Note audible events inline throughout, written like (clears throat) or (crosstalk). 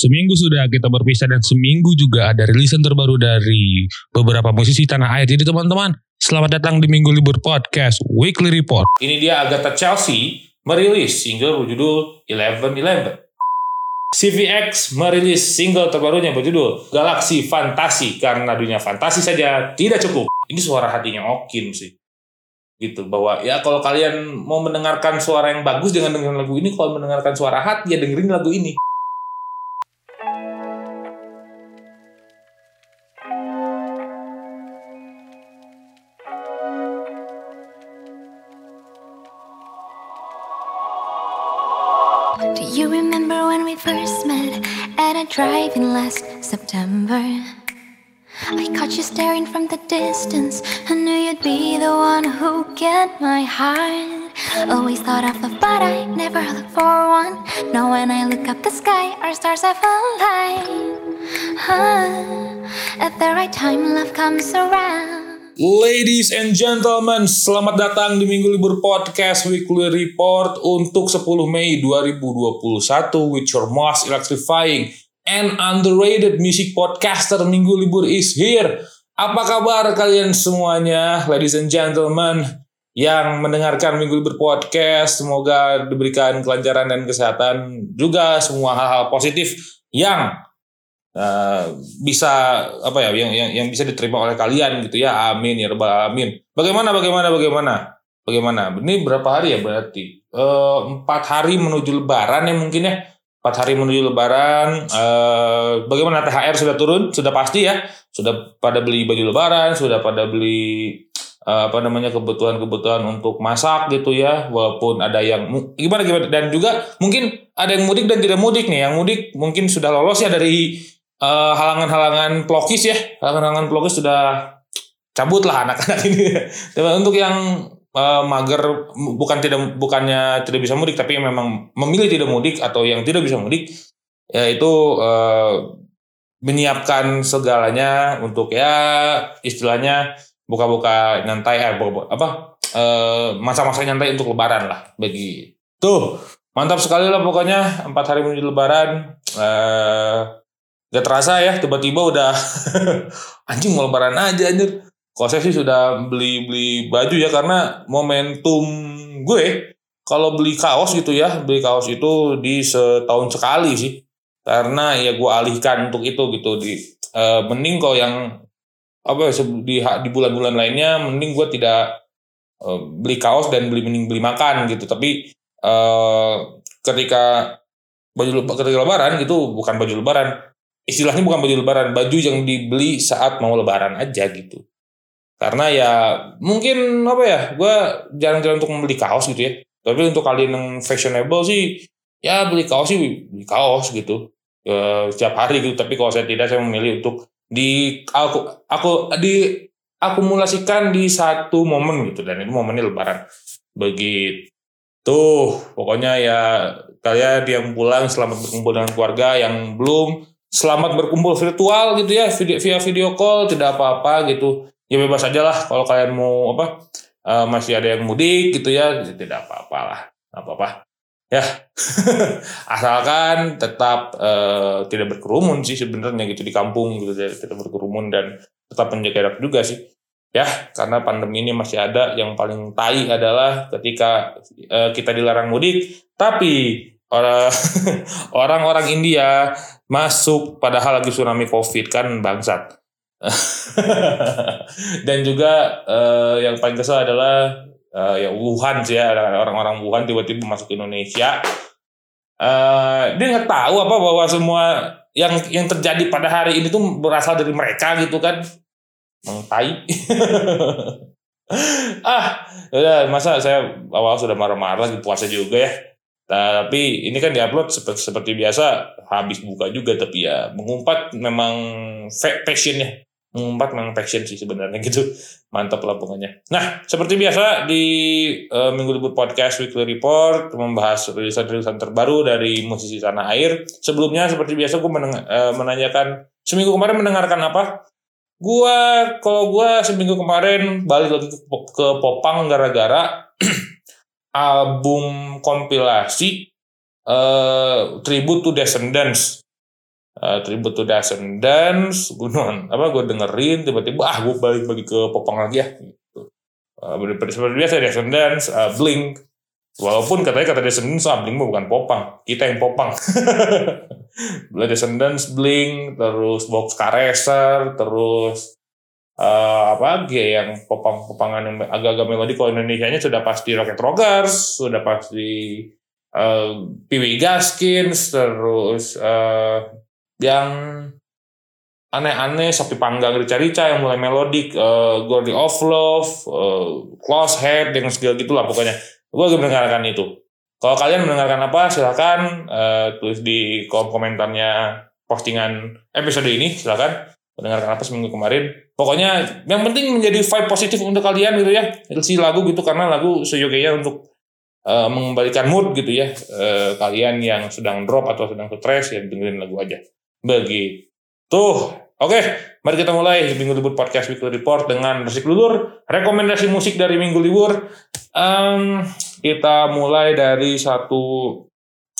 Seminggu sudah kita berpisah dan seminggu juga ada rilisan terbaru dari beberapa musisi tanah air. Jadi teman-teman, selamat datang di Minggu Libur Podcast Weekly Report. Ini dia Agatha Chelsea merilis single berjudul Eleven Eleven. CVX merilis single terbarunya berjudul Galaksi Fantasi karena dunia fantasi saja tidak cukup. Ini suara hatinya Okin sih. Gitu bahwa ya kalau kalian mau mendengarkan suara yang bagus jangan dengerin lagu ini, kalau mendengarkan suara hati ya dengerin lagu ini. Met at a drive-in last September? I caught you staring from the distance. I knew you'd be the one who get my heart. Always thought of love, but I never looked for one. Now when I look up the sky, our stars have aligned. Huh. At the right time, love comes around. Ladies and gentlemen, selamat datang di Minggu Libur Podcast Weekly Report untuk 10 Mei 2021 with your most electrifying and underrated music podcaster Minggu Libur is here. Apa kabar kalian semuanya, ladies and gentlemen, yang mendengarkan Minggu Libur Podcast. Semoga diberikan kelancaran dan kesehatan juga semua hal-hal positif yang uh, bisa apa ya yang, yang yang bisa diterima oleh kalian gitu ya. Amin ya rabbal alamin. Bagaimana bagaimana bagaimana? Bagaimana? Ini berapa hari ya berarti? Uh, empat hari menuju lebaran ya mungkin ya. Empat hari menuju lebaran. Uh, bagaimana? THR sudah turun? Sudah pasti ya. Sudah pada beli baju lebaran sudah pada beli apa namanya kebutuhan-kebutuhan untuk masak gitu ya. Walaupun ada yang gimana gimana? Dan juga mungkin ada yang mudik dan tidak mudik nih. Yang mudik mungkin sudah lolos ya dari uh, halangan-halangan pelokis ya. Halangan-halangan pelokis sudah cabut lah anak-anak ini. (laughs) Tapi untuk yang uh, mager bukan tidak bukannya tidak bisa mudik tapi memang memilih tidak mudik atau yang tidak bisa mudik yaitu uh, menyiapkan segalanya untuk ya istilahnya buka-buka nyantai eh buka, apa uh, masa-masa nyantai untuk lebaran lah bagi tuh mantap sekali lah pokoknya empat hari menuju lebaran uh, Gak terasa ya, tiba-tiba udah (laughs) anjing mau lebaran aja anjir. Kalau saya sih sudah beli-beli baju ya karena momentum gue kalau beli kaos gitu ya, beli kaos itu di setahun sekali sih. Karena ya gue alihkan untuk itu gitu di e, mending kalau yang apa di di bulan-bulan lainnya mending gue tidak e, beli kaos dan beli mending beli makan gitu. Tapi e, ketika baju ketika lebaran itu bukan baju lebaran istilahnya bukan baju lebaran, baju yang dibeli saat mau lebaran aja gitu. Karena ya mungkin apa ya, gue jarang-jarang untuk membeli kaos gitu ya. Tapi untuk kalian yang fashionable sih, ya beli kaos sih beli kaos gitu. E, setiap hari gitu. Tapi kalau saya tidak, saya memilih untuk di aku aku di akumulasikan di satu momen gitu dan itu momennya lebaran. Begitu. Pokoknya ya kalian yang pulang selamat berkumpul dengan keluarga yang belum selamat berkumpul virtual gitu ya video, via video call tidak apa-apa gitu. Ya bebas aja lah kalau kalian mau apa uh, masih ada yang mudik gitu ya tidak apa-apa lah apa-apa. Ya (laughs) asalkan tetap uh, tidak berkerumun sih sebenarnya gitu di kampung gitu tidak berkerumun dan tetap menjaga jarak juga sih. Ya karena pandemi ini masih ada yang paling tai adalah ketika uh, kita dilarang mudik tapi orang (laughs) orang-orang India masuk padahal lagi tsunami Covid kan bangsat. (laughs) Dan juga uh, yang paling kesel adalah uh, ya Wuhan sih ya orang-orang Wuhan tiba-tiba masuk Indonesia. Uh, dia nggak tahu apa bahwa semua yang yang terjadi pada hari ini tuh berasal dari mereka gitu kan. Mengtai. (laughs) ah, udah masa saya awal sudah marah-marah lagi puasa juga ya tapi ini kan diupload seperti, seperti biasa habis buka juga tapi ya mengumpat memang passionnya. Mengumpat memang passion sih sebenarnya (laughs) gitu. Mantap lah pokoknya nah seperti biasa di uh, minggu libur podcast weekly report membahas rilisan-rilisan terbaru dari musisi tanah air. Sebelumnya seperti biasa gue uh, menanyakan seminggu kemarin mendengarkan apa? Gue kalau gue seminggu kemarin balik lagi ke, ke Popang gara-gara (clears throat) album kompilasi uh, Tribute to Descendants. Uh, tribute to Descendants gue apa gue dengerin tiba-tiba ah gue balik balik ke popang lagi ya gitu. uh, seperti biasa Descendants uh, Blink. Walaupun katanya kata Descendants ah, Blink bukan popang. Kita yang popang. (laughs) Descendants Blink terus Box Racer terus uh, apa lagi ya yang popang-popangan yang agak-agak melodi. Kalau Indonesia-nya sudah pasti Rocket Rockers sudah pasti uh, Piwi Gaskins terus uh, yang aneh-aneh sapi panggang rica-rica yang mulai melodik uh, Gordy of Love uh, Close Head dengan segala gitulah pokoknya. Gue lagi mendengarkan itu. Kalau kalian mendengarkan apa silahkan uh, tulis di kolom komentarnya postingan episode ini silahkan mendengarkan apa seminggu kemarin pokoknya yang penting menjadi vibe positif untuk kalian gitu ya si lagu gitu karena lagu seyogianya untuk uh, mengembalikan mood gitu ya uh, kalian yang sedang drop atau sedang stres ya dengerin lagu aja Begitu. Oke, mari kita mulai Minggu Libur Podcast Weekly Report dengan resik lulur. Rekomendasi musik dari Minggu Libur. Um, kita mulai dari satu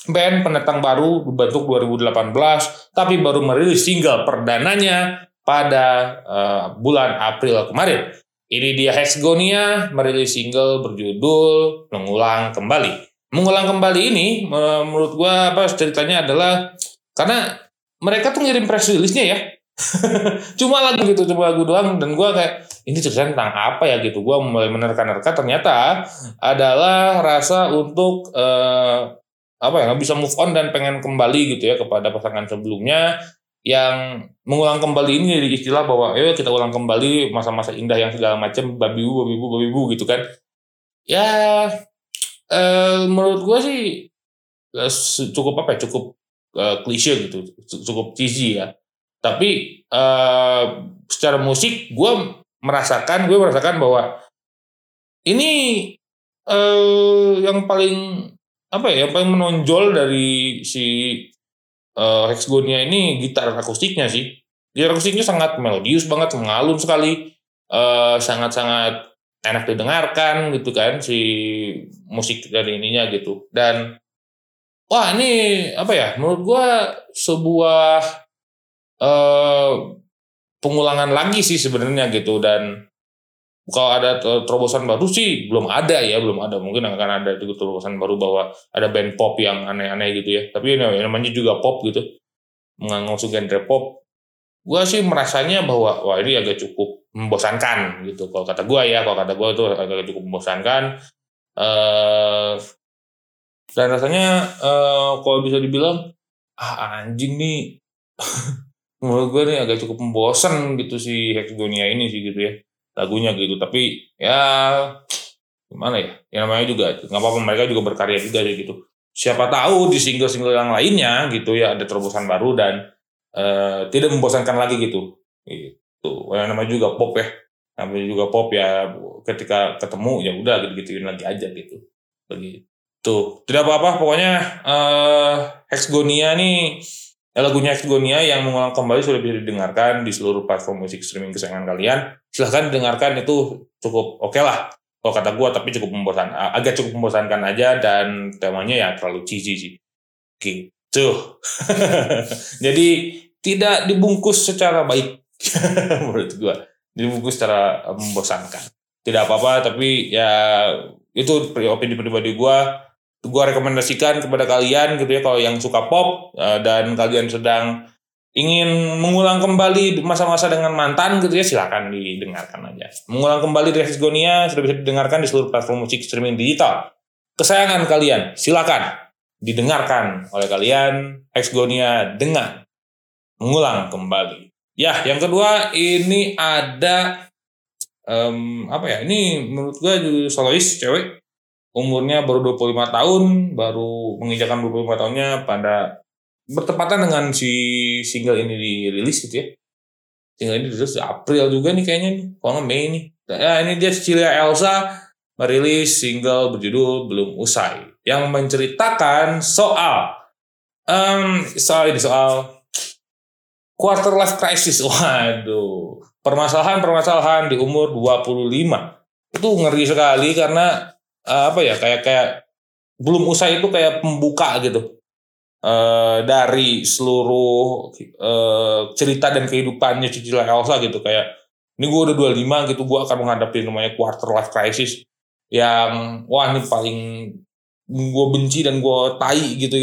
band pendatang baru berbentuk 2018, tapi baru merilis single perdananya pada uh, bulan April kemarin. Ini dia Hexgonia merilis single berjudul Mengulang Kembali. Mengulang Kembali ini menurut gua apa ceritanya adalah karena mereka tuh ngirim press release-nya ya. (laughs) cuma lagu gitu, cuma lagu doang dan gue kayak ini ceritanya tentang apa ya gitu. Gue mulai menerka-nerka ternyata adalah rasa untuk uh, apa ya bisa move on dan pengen kembali gitu ya kepada pasangan sebelumnya yang mengulang kembali ini jadi istilah bahwa ya kita ulang kembali masa-masa indah yang segala macam babi bu babi bu babi bu gitu kan. Ya eh, menurut gue sih eh, cukup apa ya cukup uh, klise gitu cukup cheesy ya. Tapi uh, secara musik gue merasakan gue merasakan bahwa ini uh, yang paling apa ya yang paling menonjol dari si uh, ini gitar akustiknya sih. Gitar akustiknya sangat melodius banget mengalun sekali. Sangat-sangat uh, enak didengarkan gitu kan si musik dari ininya gitu. Dan wah ini apa ya menurut gua sebuah uh, pengulangan lagi sih sebenarnya gitu. Dan kalau ada terobosan baru sih belum ada ya belum ada. Mungkin akan ada juga terobosan baru bahwa ada band pop yang aneh-aneh gitu ya. Tapi ini namanya juga pop gitu. Mengusung genre pop. Gua sih merasanya bahwa wah ini agak cukup membosankan gitu. Kalau kata gua ya kalau kata gua itu agak cukup membosankan. Eh dan rasanya uh, kalau bisa dibilang ah anjing nih. (laughs) Menurut gue nih agak cukup membosan gitu si Hexagonia ini sih gitu ya lagunya gitu. Tapi ya gimana ya? Yang namanya juga nggak apa-apa mereka juga berkarya juga gitu. Siapa tahu di single-single yang lainnya gitu ya ada terobosan baru dan uh, tidak membosankan lagi gitu. Itu yang namanya juga pop ya. Namanya juga pop ya ketika ketemu ya udah gitu gituin lagi aja gitu. Begitu. Tidak apa-apa pokoknya uh, Hexgonia nih ya lagunya Hexgonia yang mengulang kembali sudah bisa didengarkan di seluruh platform musik streaming kesayangan kalian. Silahkan dengarkan itu cukup oke okay lah. Kalau kata gue tapi cukup membosan, agak cukup membosankan aja dan temanya ya terlalu cheesy sih. Gitu. (laughs) Jadi tidak dibungkus secara baik (laughs) menurut gue. Dibungkus secara membosankan. Tidak apa-apa tapi ya itu opini pribadi gue gue rekomendasikan kepada kalian gitu ya kalau yang suka pop uh, dan kalian sedang ingin mengulang kembali masa-masa dengan mantan gitu ya silakan didengarkan aja. Mengulang kembali dari Gonia sudah bisa didengarkan di seluruh platform musik streaming digital. Kesayangan kalian silakan didengarkan oleh kalian Hexgonia dengan mengulang kembali. Ya, yang kedua ini ada um, apa ya? Ini menurut gue solois cewek umurnya baru 25 tahun, baru menginjakan 25 tahunnya pada bertepatan dengan si single ini dirilis gitu ya. Single ini dirilis April juga nih kayaknya nih, kalau nggak Mei nih. Ya ini dia Cecilia Elsa merilis single berjudul Belum Usai yang menceritakan soal um, soal ini soal quarter life crisis. (laughs) Waduh, permasalahan-permasalahan di umur 25. Itu ngeri sekali karena uh, apa ya kayak kayak belum usai itu kayak pembuka gitu uh, dari seluruh uh, cerita dan kehidupannya Cicila Elsa gitu kayak ini gue udah 25 gitu gue akan menghadapi namanya quarter life crisis yang wah ini paling gue benci dan gue tai gitu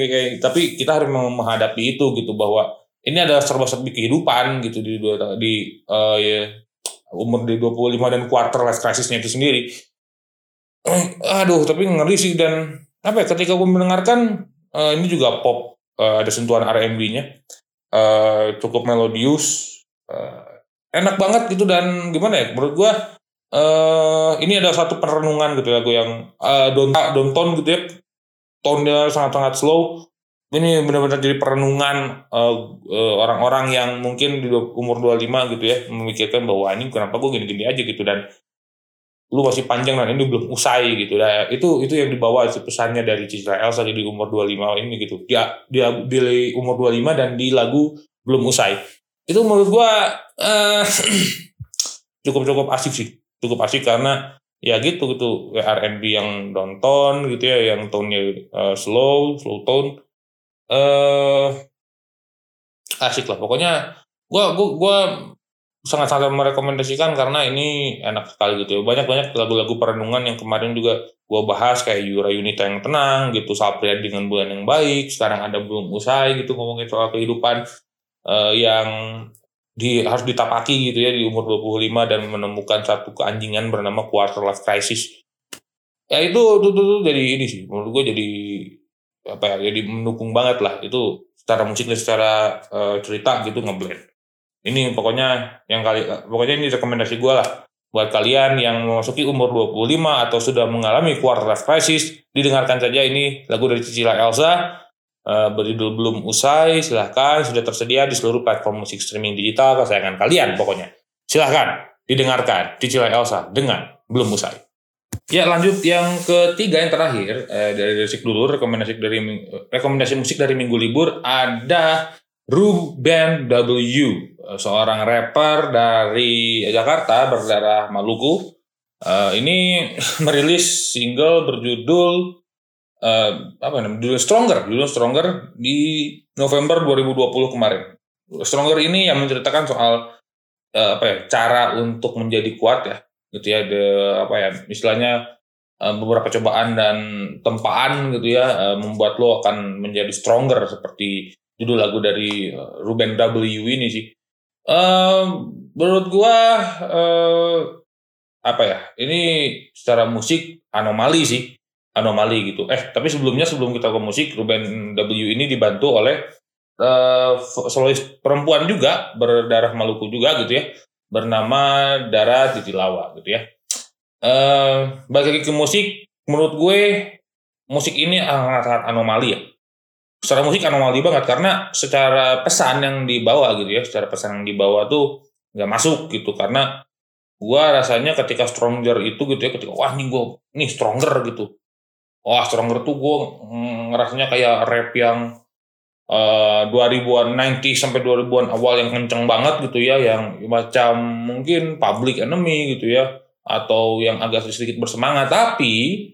(laughs) tapi kita harus menghadapi itu gitu bahwa ini adalah serba-serbi kehidupan gitu di dua di uh, ya, umur di 25 dan quarter life crisisnya itu sendiri. Aduh, tapi ngeri sih dan apa ya ketika gue mendengarkan uh, ini juga pop uh, ada sentuhan R&B-nya uh, cukup melodius uh, enak banget gitu dan gimana ya menurut gue uh, ini ada satu perenungan gitu ya gue yang uh, don't don't tone gitu ya. Tone-nya sangat-sangat slow. Ini benar-benar jadi perenungan uh, uh, orang-orang yang mungkin di umur 25 gitu ya memikirkan bahwa ini kenapa gue gini-gini aja? gitu dan lu masih panjang dan ini belum usai gitu. Nah, itu itu yang dibawa pesannya dari Citra Elsa di umur 25 ini gitu. Dia dia di umur 25 dan di lagu belum usai. Itu menurut gua uh, (clears throat) cukup-cukup asik sih. Cukup asik karena ya gitu gitu R&B yang downtown gitu ya yang tone-nya uh, slow, slow tone eh uh, asik lah pokoknya gua gua gua sangat-sangat merekomendasikan karena ini enak sekali gitu ya. Banyak-banyak lagu-lagu perenungan yang kemarin juga gua bahas kayak Yura Yunita yang tenang gitu, Sapria dengan bulan yang baik, sekarang ada belum usai gitu ngomongin soal kehidupan uh, yang di harus ditapaki gitu ya di umur 25 dan menemukan satu keanjingan bernama quarter life crisis. Ya itu itu, itu, itu jadi ini sih menurut gue jadi apa ya jadi mendukung banget lah itu secara musik dan secara uh, cerita gitu ngeblend ini pokoknya yang kali pokoknya ini rekomendasi gue lah. Buat kalian yang memasuki umur 25 atau sudah mengalami quarter life crisis didengarkan saja ini lagu dari Cicila Elsa. Uh, berjudul belum usai. Silahkan sudah tersedia di seluruh platform musik streaming digital kesayangan kalian pokoknya. Silahkan didengarkan Cicila Elsa dengan belum usai. Ya lanjut yang ketiga yang terakhir eh, dari musik dulu rekomendasi dari rekomendasi musik dari minggu libur ada Ruben W seorang rapper dari Jakarta berdarah Maluku. Uh, ini (laughs) merilis single berjudul uh, apa namanya judul Stronger judul Stronger di November 2020 kemarin. Stronger ini yang menceritakan soal uh, apa ya cara untuk menjadi kuat ya gitu ya de, apa ya istilahnya beberapa cobaan dan tempaan gitu ya membuat lo akan menjadi stronger seperti judul lagu dari Ruben W ini sih uh, menurut gua uh, apa ya ini secara musik anomali sih anomali gitu eh tapi sebelumnya sebelum kita ke musik Ruben W ini dibantu oleh uh, solois perempuan juga berdarah Maluku juga gitu ya bernama Dara Titilawa gitu ya. Uh, balik lagi ke musik, menurut gue musik ini sangat-sangat anomali ya. Secara musik anomali banget karena secara pesan yang dibawa gitu ya, secara pesan yang dibawa tuh nggak masuk gitu karena gue rasanya ketika stronger itu gitu ya, ketika wah nih gue nih stronger gitu. Wah stronger tuh gue ngerasanya kayak rap yang uh, 2000-an 90 sampai 2000-an awal yang kenceng banget gitu ya yang macam mungkin public enemy gitu ya atau yang agak sedikit bersemangat tapi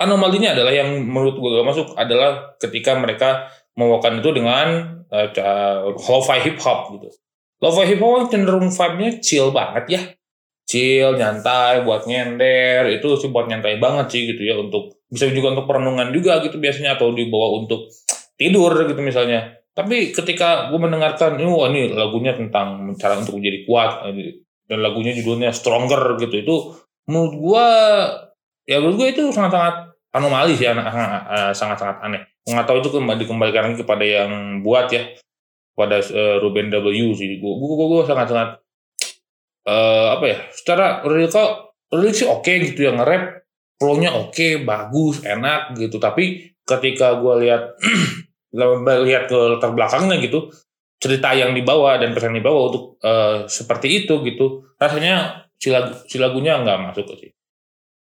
anomalinya adalah yang menurut gue gak masuk adalah ketika mereka membawakan itu dengan uh, lo-fi hip hop gitu lo-fi hip hop cenderung vibe-nya chill banget ya chill nyantai buat nyender itu sih buat nyantai banget sih gitu ya untuk bisa juga untuk perenungan juga gitu biasanya atau dibawa untuk tidur gitu misalnya. Tapi ketika gue mendengarkan, ini wah ini lagunya tentang cara untuk menjadi kuat dan lagunya judulnya Stronger gitu itu menurut gue ya menurut gue itu sangat-sangat anomali sih anak sangat-sangat aneh. Nggak tahu itu kembali dikembalikan lagi kepada yang buat ya pada uh, Ruben W sih. Gue gue gue sangat-sangat uh, apa ya? Secara lirikal lirik sih oke okay, gitu yang nge-rap flow-nya oke, okay, bagus, enak gitu. Tapi ketika gue (clears throat) lihat lihat ke latar belakangnya gitu cerita yang dibawa dan pesan yang dibawa untuk uh, seperti itu gitu rasanya si, lagu, si lagunya nggak masuk sih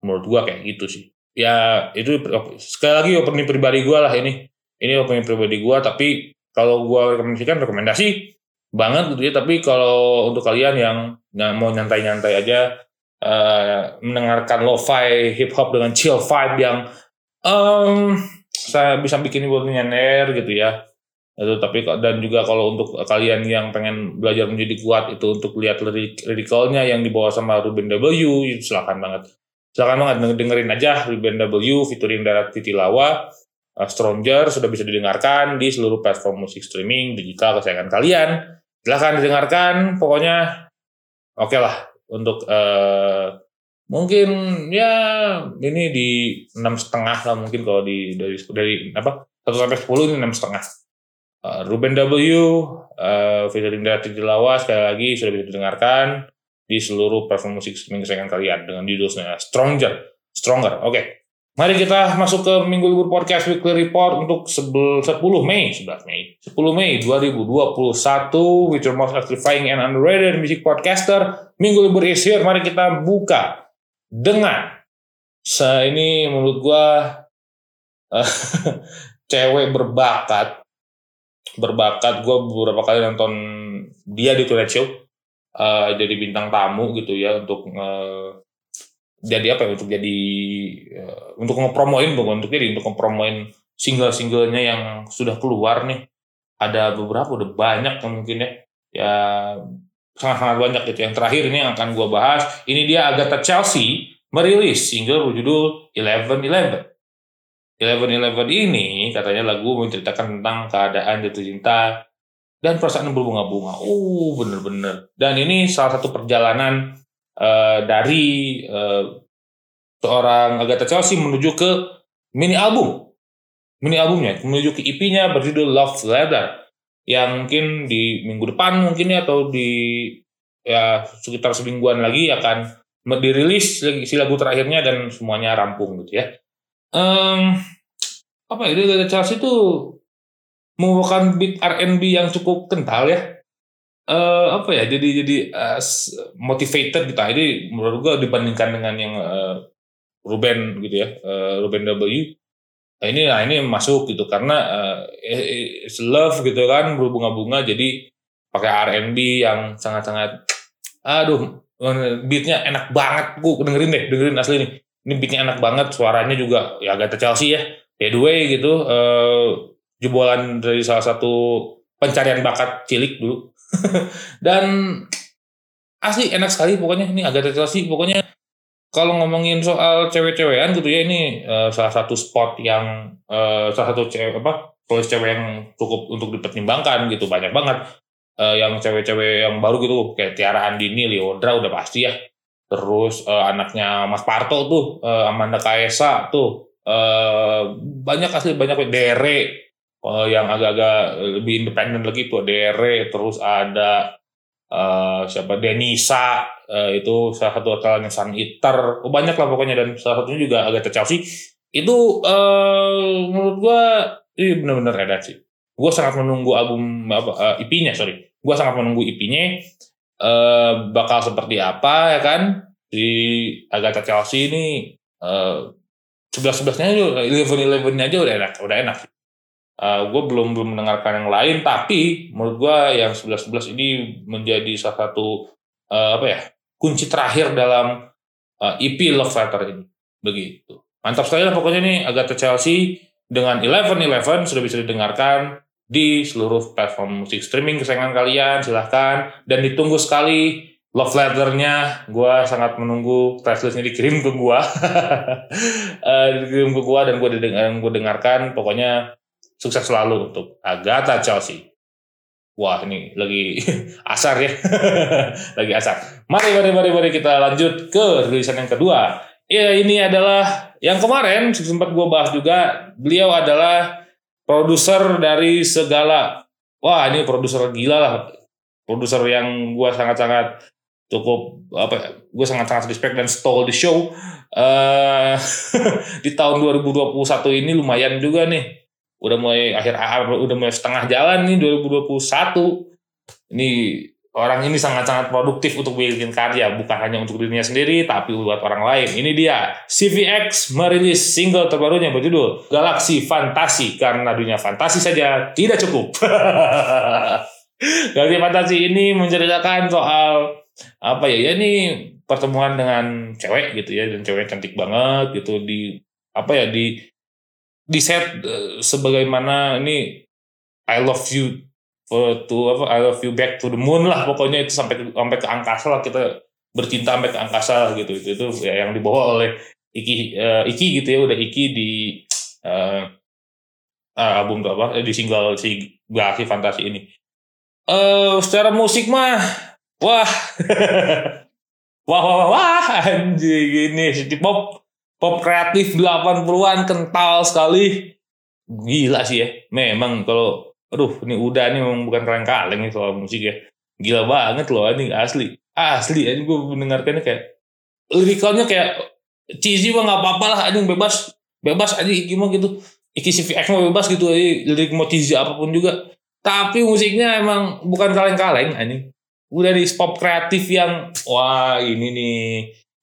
menurut gua kayak gitu sih. Ya itu sekali lagi opini pribadi gua lah ini. Ini opini pribadi gua tapi kalau gua rekomendasikan rekomendasi banget gitu ya. Tapi kalau untuk kalian yang mau nyantai-nyantai aja uh, mendengarkan lo-fi hip hop dengan chill vibe yang um, saya bisa bikin buat nyender gitu ya. Itu tapi dan juga kalau untuk kalian yang pengen belajar menjadi kuat itu untuk lihat lirik yang dibawa sama Ruben W silakan banget silakan banget dengerin aja Ruben W featuring Darat Titilawa uh, Stronger sudah bisa didengarkan di seluruh platform musik streaming digital kesayangan kalian. Silahkan didengarkan pokoknya oke okay lah untuk uh, mungkin ya ini di enam setengah lah mungkin kalau di dari dari apa satu sampai sepuluh ini enam setengah. Uh, Ruben W, uh, featuring David Dilawa sekali lagi sudah bisa didengarkan di seluruh platform musik streaming kesayangan kalian dengan judulnya Stronger. Stronger. Oke. Okay. Mari kita masuk ke Minggu Libur Podcast Weekly Report untuk 10 Mei, 11 Mei. 10 Mei 2021 with your most electrifying and underrated music podcaster. Minggu Libur is here. Mari kita buka dengan se ini menurut gua uh, (laughs) cewek berbakat berbakat gue beberapa kali nonton dia di Tonight Show uh, jadi bintang tamu gitu ya untuk uh, jadi apa ya untuk jadi uh, untuk ngepromoin bukan untuk jadi untuk ngepromoin single-singlenya yang sudah keluar nih. Ada beberapa udah banyak mungkin ya. Ya sangat-sangat banyak gitu. Yang terakhir ini yang akan gue bahas ini dia Agatha Chelsea merilis single berjudul Eleven Eleven. Eleven Eleven ini katanya lagu menceritakan tentang keadaan jatuh cinta dan perasaan berbunga-bunga. Oh, bener-bener. Dan ini salah satu perjalanan uh, dari uh, seorang Agatha Chelsea menuju ke mini album. Mini albumnya, menuju ke EP-nya berjudul Love Letter. Yang mungkin di minggu depan mungkin ya, atau di ya sekitar semingguan lagi akan dirilis si lagu terakhirnya dan semuanya rampung gitu ya um, apa ya dari Chelsea itu merupakan beat R&B yang cukup kental ya. Uh, apa ya jadi jadi uh, motivated gitu. Jadi menurut gua dibandingkan dengan yang uh, Ruben gitu ya uh, Ruben W. Nah ini nah ini masuk gitu karena uh, it's love gitu kan berbunga-bunga. Jadi pakai R&B yang sangat-sangat aduh beatnya enak banget. Gua dengerin deh dengerin asli nih. Ini beatnya enak banget suaranya juga ya agak Chelsea ya. By the way gitu uh, jebolan dari salah satu pencarian bakat cilik dulu. (laughs) Dan asli enak sekali pokoknya. Ini agak Chelsea pokoknya kalau ngomongin soal cewek-cewekan gitu ya ini uh, salah satu spot yang uh, salah satu cewek apa tulis cewek yang cukup untuk dipertimbangkan gitu. Banyak banget uh, yang cewek-cewek yang baru gitu. Kayak Tiara Andini, Leodra udah pasti ya. Terus uh, anaknya Mas Parto tuh uh, Amanda Kaesa tuh uh, banyak asli banyak Dere uh, yang agak-agak lebih independen lagi tuh Dere terus ada uh, siapa Denisa uh, itu salah satu yang Sun oh, banyak lah pokoknya dan salah satunya juga agak Chelsea. Itu uh, menurut gua ini benar-benar ada sih. Gua sangat menunggu album apa uh, IP-nya sorry. Gua sangat menunggu IP-nya uh, bakal seperti apa ya kan? Di Agatha Chelsea ini uh, sebelas sebelasnya aja eleven elevennya aja udah enak udah enak uh, eh, gue belum belum mendengarkan yang lain tapi menurut gue yang sebelas sebelas ini menjadi salah satu uh, apa ya kunci terakhir dalam uh, EP Love Letter ini. Begitu. Mantap sekali lah pokoknya nih Agatha Chelsea dengan Eleven Eleven sudah bisa didengarkan di seluruh platform musik streaming kesayangan kalian silahkan. Dan ditunggu sekali love letternya. Gue sangat menunggu press listnya dikirim ke gue (laughs) uh, dikirim ke gue dan gue didengar, gue dengarkan. Pokoknya sukses selalu untuk Agatha Chelsea. Wah ini lagi (laughs) asar ya. (laughs) Lagi asar. Mari mari mari mari kita lanjut ke rilisan yang kedua. Ya ini adalah yang kemarin sempat gue bahas juga. Beliau adalah produser dari segala. Wah ini produser gila lah. Produser yang gue sangat-sangat cukup apa ya, gue sangat-sangat respect dan stole the show. Uh, (laughs) di tahun 2021 ini lumayan juga nih udah mulai akhir akhir udah mulai setengah jalan nih 2021 ini orang ini sangat-sangat produktif untuk bikin karya bukan hanya untuk dirinya sendiri tapi buat orang lain. Ini dia CVX merilis single terbarunya berjudul Galaksi Fantasi. Karena dunia fantasi saja tidak cukup. (laughs) Galaksi Fantasi ini menceritakan soal apa ya ya ini pertemuan dengan cewek gitu ya dan cewek cantik banget gitu di apa ya di di set uh, sebagaimana ini I love you for to apa I love you back to the moon lah pokoknya itu sampai sampai ke angkasa lah kita bercinta sampai ke angkasa gitu. Itu itu ya yang dibawa oleh Iki uh, Iki gitu ya udah Iki di uh, album apa di single si Galaxy Fantasi ini. Uh, secara musik mah wah. (laughs) Wah wah wah, wah anjing ini si pop pop kreatif 80-an kental sekali. Gila sih ya. Memang kalau aduh ini udah nih memang bukan kaleng-kaleng nih soal musik ya. Gila banget loh ini asli. Asli aja gue mendengarkannya kayak lirikalnya kayak cheesy mah nggak apa-apa lah anjing bebas bebas aja gimana gitu Iki CVX mau bebas gitu aja lirik mau cheesy apa pun juga tapi musiknya emang bukan kaleng-kaleng anjing udah di pop kreatif yang wah ini nih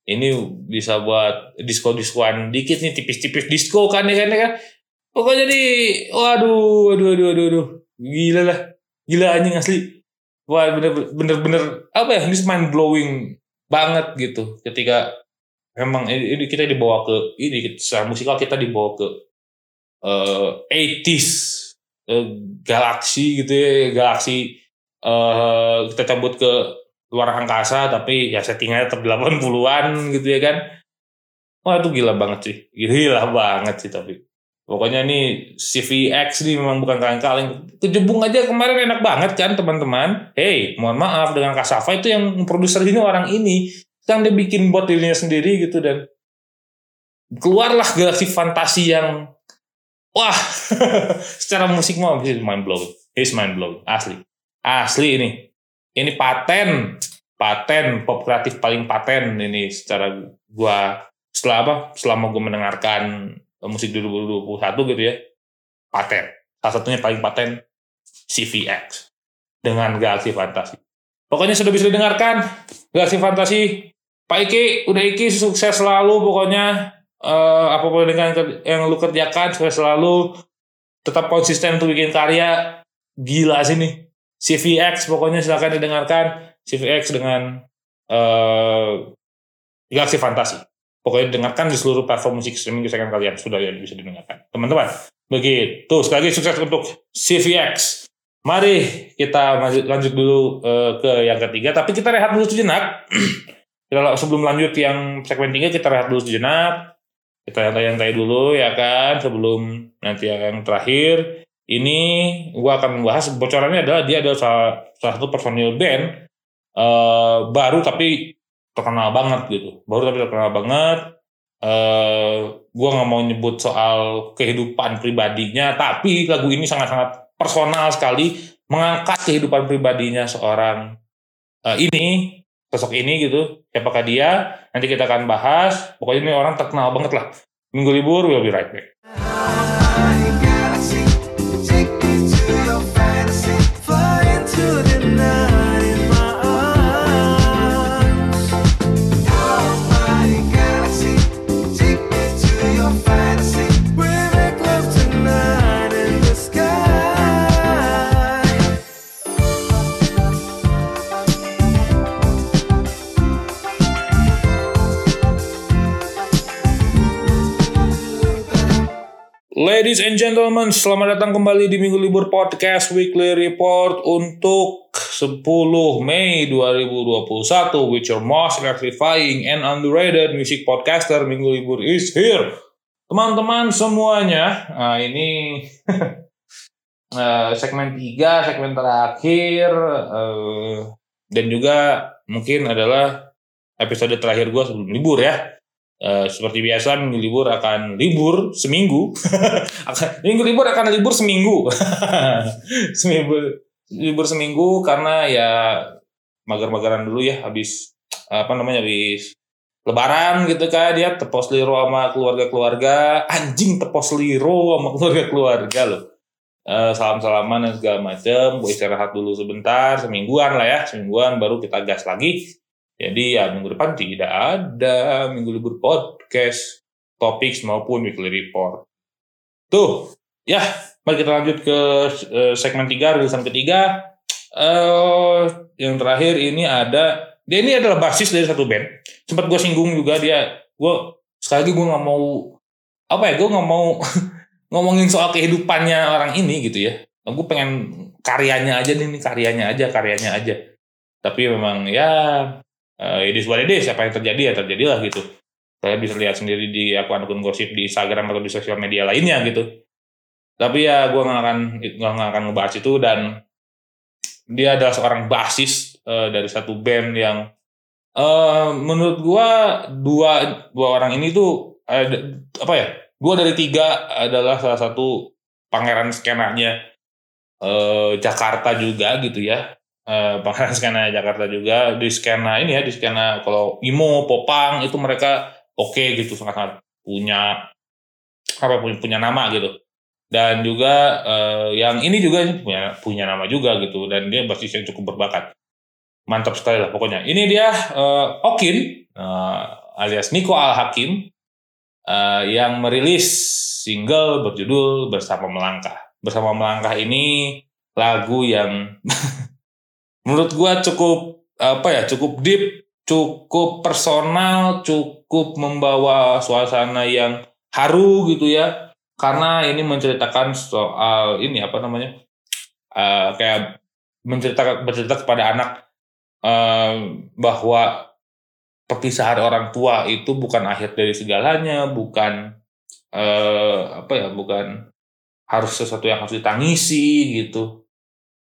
ini bisa buat disco diskoan dikit nih tipis-tipis disco kan ya kan ya kan? Pokoknya di waduh waduh waduh waduh, waduh. gila lah. Gila anjing asli. Wah bener bener bener apa ya? Ini mind blowing banget gitu. Ketika memang ini kita dibawa ke ini secara musikal kita dibawa ke uh, 80s uh, galaksi gitu ya galaksi uh, kita cabut ke luar angkasa tapi ya settingnya tetap 80-an gitu ya kan. Wah itu gila banget sih. Gila banget sih tapi. Pokoknya ini CVX nih memang bukan kaleng-kaleng. Kejebung aja kemarin enak banget kan teman-teman. Hey mohon maaf dengan Kasava itu yang produser ini orang ini. Sekarang dia bikin buat dirinya sendiri gitu dan keluarlah galaksi fantasi yang wah (laughs) secara musik mau he's mind blowing he's mind blowing asli. Asli ini ini paten. Paten pop kreatif paling paten ini secara gua. Setelah apa? Selama gua mendengarkan musik 2021 gitu ya. Paten. Salah satunya paling paten CVX dengan Galaxy Fantasi pokoknya sudah bisa didengarkan Galaxy Fantasi Pak Iki, udah Iki sukses selalu pokoknya. Uh, apa pun dengan yang lu kerjakan sukses selalu. Tetap konsisten untuk bikin karya. Gila sih nih CVX pokoknya silahkan didengarkan. CVX dengan uh, Galaxy Fantasi pokoknya dengarkan di seluruh platform musik streaming kesayangan kalian. Sudah ya bisa didengarkan. Teman-teman begitu. Sekali lagi sukses untuk CVX mari kita lanjut, dulu uh, ke yang ketiga. Tapi kita rehat dulu sejenak. (clears throat) Kalau sebelum lanjut yang segmen 3 kita rehat dulu sejenak. Kita yang tanya dulu ya kan? Sebelum nanti yang terakhir. Ini gua akan membahas bocorannya adalah dia adalah salah, salah satu personil band uh, baru tapi terkenal banget gitu. Baru tapi terkenal banget. Uh, gua nggak mau nyebut soal kehidupan pribadinya, tapi lagu ini sangat-sangat personal sekali mengangkat kehidupan pribadinya seorang uh, ini sosok ini gitu. Siapakah dia? Nanti kita akan bahas. Pokoknya ini orang terkenal banget lah. Minggu libur we'll be right back Ladies and gentlemen, selamat datang kembali di Minggu Libur Podcast Weekly Report untuk 10 Mei 2021 with your most electrifying and underrated music podcaster Minggu Libur is here. Teman-teman semuanya, nah ini (laughs) eh, segmen 3, segmen terakhir eh, dan juga mungkin adalah episode terakhir gue sebelum libur ya. Uh, seperti biasa minggu libur akan libur seminggu. (laughs) Minggu libur akan libur seminggu. (laughs) Seminggu libur seminggu karena ya magar-magaran dulu ya habis apa namanya habis lebaran gitu kan dia tepos liro sama keluarga-keluarga. Anjing tepos liro sama keluarga-keluarga loh. Uh, salam-salaman dan segala macem gue istirahat dulu sebentar semingguan lah ya semingguan baru kita gas lagi jadi ya minggu depan tidak ada minggu libur podcast, topik maupun weekly report. Tuh, ya mari kita lanjut ke uh, segmen 3, rilisan ketiga. Uh, yang terakhir ini ada, dia ini adalah basis dari satu band. Sempat gue singgung juga dia, gue sekali lagi gue nggak mau apa ya, gue nggak mau (laughs) ngomongin soal kehidupannya orang ini gitu ya gue pengen karyanya aja nih karyanya aja karyanya aja tapi memang ya uh, it is what it is apa yang terjadi ya terjadilah gitu. Saya bisa lihat sendiri di akun-akun gosip di Instagram atau di sosial media lainnya gitu. Tapi ya gue nggak akan nggak akan ngebahas itu dan dia adalah seorang basis uh, dari satu band yang uh, menurut gue dua dua orang ini tuh uh, apa ya dua dari tiga adalah salah satu pangeran skenanya Jakarta juga gitu ya pangeran skena Jakarta juga. Di skena ini ya di skena kalau Imo Popang itu mereka oke okay, gitu sangat-sangat punya apa punya, punya nama gitu. Dan juga uh, yang ini juga punya punya nama juga gitu. Dan dia basis yang cukup berbakat. Mantap sekali lah pokoknya. Ini dia uh, Okin uh, alias Niko Al Hakim uh, yang merilis single berjudul bersama melangkah. Bersama melangkah ini lagu yang (laughs) menurut gua cukup apa ya cukup deep cukup personal, cukup membawa suasana yang haru gitu ya. Karena ini menceritakan soal ini apa namanya? Uh, kayak menceritakan bercerita kepada anak uh, bahwa perpisahan orang tua itu bukan akhir dari segalanya, bukan uh, apa ya, bukan harus sesuatu yang harus ditangisi gitu.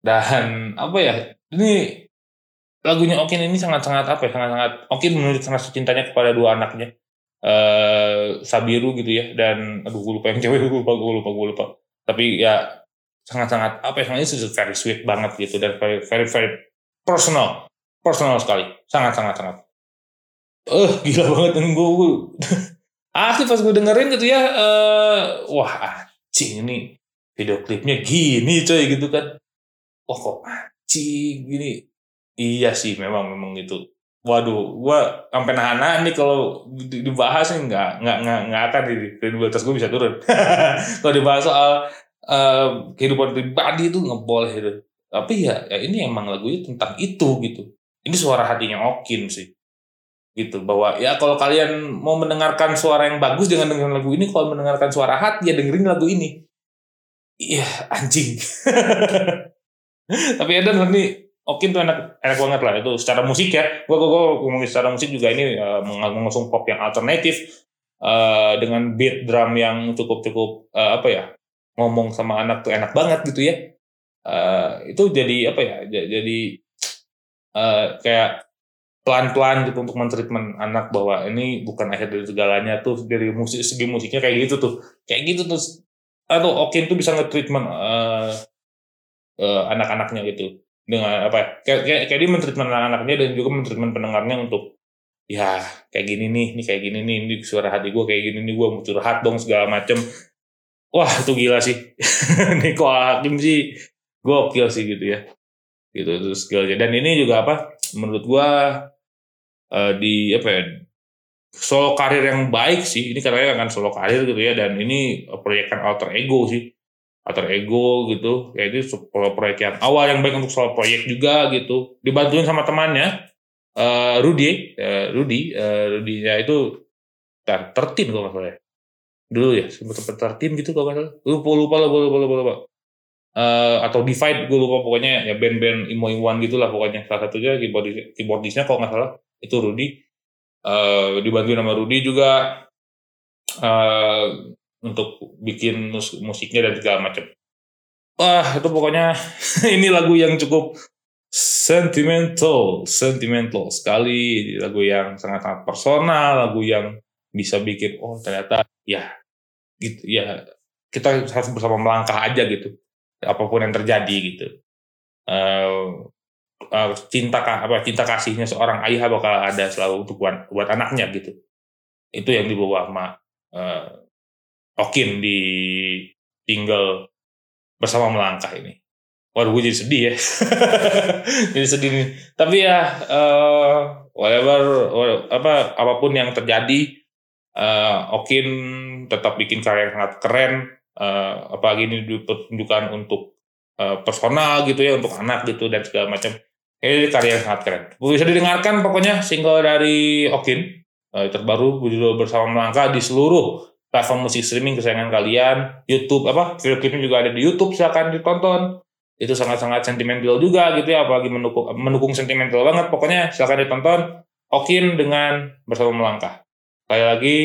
Dan apa ya? Ini lagunya Okin ini sangat-sangat apa ya sangat-sangat Okin menunjukkan rasa cintanya kepada dua anaknya. Uh, Sabiru gitu ya dan aduh gue lupa yang cewek (laughs) gue lupa gue lupa gue lupa. Tapi ya sangat-sangat apa ya itu very sweet banget gitu dan very very very personal. Personal sekali sangat sangat. Sangat eh uh, gila banget gue, gue asli pas gue dengerin gitu ya uh, wah anjing ini video klipnya gini coy gitu kan wah kok anjing gini Iya sih, memang memang itu. Waduh, gua sampai nahan-nahan nih kalau dibahas nih nggak nggak nggak nggak akan di kredibilitas gue bisa turun. (laughs) kalau dibahas soal uh, kehidupan pribadi itu nggak boleh itu. Tapi ya, ya ini emang lagunya tentang itu gitu. Ini suara hatinya Okin sih gitu bahwa ya kalau kalian mau mendengarkan suara yang bagus dengan dengerin lagu ini kalau mendengarkan suara hati ya dengerin lagu ini iya anjing (laughs) (laughs) tapi Eden nih Okin tuh enak enak banget lah itu secara musik ya. Gua gua, gua ngomongin secara musik juga ini uh, mengusung pop yang alternatif uh, dengan beat drum yang cukup cukup uh, apa ya ngomong sama anak tuh enak banget gitu ya. Uh, itu jadi apa ya jadi uh, kayak pelan-pelan gitu untuk mentreatment anak bahwa ini bukan akhir dari segalanya tuh dari musik segi musiknya kayak gitu tuh kayak gitu tuh atau Okin tuh bisa nge-treatment uh, uh, anak-anaknya gitu. Dengan apa kayak kayak, kayak dia mentreatment anak-anaknya dan juga mentreatment pendengarnya untuk ya kayak gini nih ini kayak gini nih ini suara hati gue kayak gini nih gue mau curhat dong segala macem. Wah itu gila sih. (laughs) Niko Hakim sih? Gokil sih gitu ya. Gitu itu skillnya dan ini juga apa menurut gue uh, di apa ya solo karir yang baik sih. Ini katanya kan solo karir gitu ya. Dan ini proyekkan alter ego sih alter ego gitu. Ya itu proyek yang awal yang baik untuk soal proyek juga gitu. Dibantuin sama temannya uh, Rudy uh, Rudy uh, Rudy ya itu tar tertin kalau nggak salah ya. dulu ya sempat sempat tertin gitu kalau nggak salah. Lupa lupa lupa lupa lupa, lupa. Uh, atau divide gue lupa pokoknya ya band-band imo imuan gitulah pokoknya. Salah satunya keyboardis keyboardisnya kalau nggak salah itu Rudy uh, dibantuin sama Rudy juga. Uh, untuk bikin mus musiknya dan segala macam. Wah itu pokoknya (laughs) ini lagu yang cukup sentimental, sentimental sekali, lagu yang sangat-sangat personal, lagu yang bisa bikin oh ternyata ya gitu ya kita harus bersama melangkah aja gitu apa pun yang terjadi gitu. Uh, uh, cinta apa cinta kasihnya seorang ayah bakal ada selalu untuk buat, buat anaknya gitu. Itu yang dibawa sama uh, Okin di tinggal bersama melangkah ini. Waduh, gue jadi sedih ya. (laughs) jadi sedih nih. Tapi ya, uh, whatever, apa apa pun yang terjadi, uh, Okin tetap bikin karya yang sangat keren. Uh, apalagi ini ditunjukkan untuk uh, personal gitu ya, untuk anak gitu dan segala macam. Ini karya yang sangat keren. Bisa didengarkan pokoknya single dari Okin uh, terbaru bersama melangkah di seluruh platform musik streaming kesayangan kalian, YouTube apa video klipnya juga ada di YouTube silakan ditonton. Itu sangat-sangat sentimental juga gitu ya, apalagi mendukung mendukung sentimental banget. Pokoknya silakan ditonton. Okin dengan bersama melangkah. Sekali lagi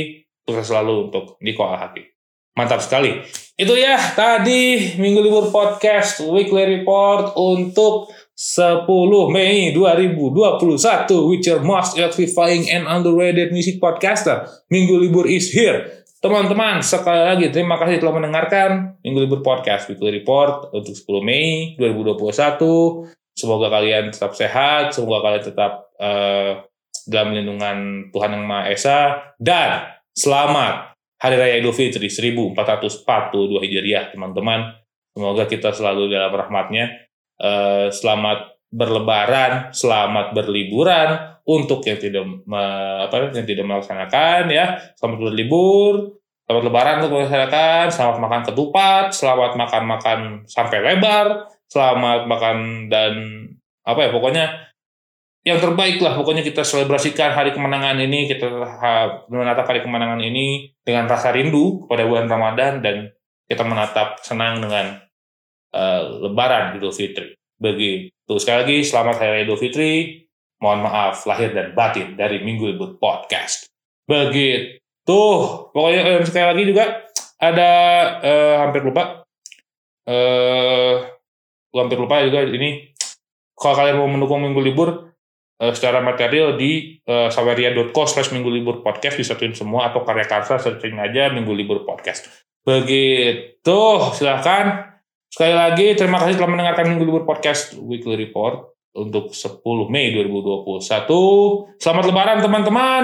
sukses selalu untuk Niko Al Hakim. Mantap sekali. Itu ya tadi Minggu Libur Podcast Weekly Report untuk 10 Mei 2021 with your most electrifying and underrated music podcaster. Minggu Libur is here. Teman-teman, sekali lagi terima kasih telah mendengarkan Minggu Libur Podcast Weekly Report untuk 10 Mei 2021. Semoga kalian tetap sehat, semoga kalian tetap uh, dalam lindungan Tuhan Yang Maha Esa dan selamat Hari Raya Idul Fitri 1442 Hijriah teman-teman. Semoga kita selalu dalam rahmatnya. Uh, selamat berlebaran, selamat berliburan untuk yang tidak me, apa yang tidak melaksanakan ya. Selamat berlibur, selamat lebaran untuk melaksanakan, selamat makan ketupat, selamat makan-makan sampai lebar, selamat makan dan apa ya pokoknya yang terbaik lah pokoknya kita selebrasikan hari kemenangan ini kita menatap hari kemenangan ini dengan rasa rindu kepada bulan Ramadan dan kita menatap senang dengan uh, Lebaran Idul Fitri. Begitu sekali lagi selamat Hari Idul Fitri. Mohon maaf lahir dan batin dari Minggu Libur Podcast. Begitu. Pokoknya eh, sekali lagi juga ada uh, hampir lupa. Eh hampir lupa juga ini kalau kalian mau mendukung Minggu Libur uh, secara material di uh, saweria.co slash minggu libur podcast disatuin semua atau karya karsa searching aja minggu libur podcast begitu silahkan sekali lagi terima kasih telah mendengarkan minggu libur podcast weekly report untuk 10 Mei 2021 selamat lebaran teman-teman.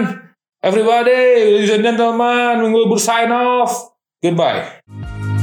Everybody ladies and gentlemen minggu libur sign off. Goodbye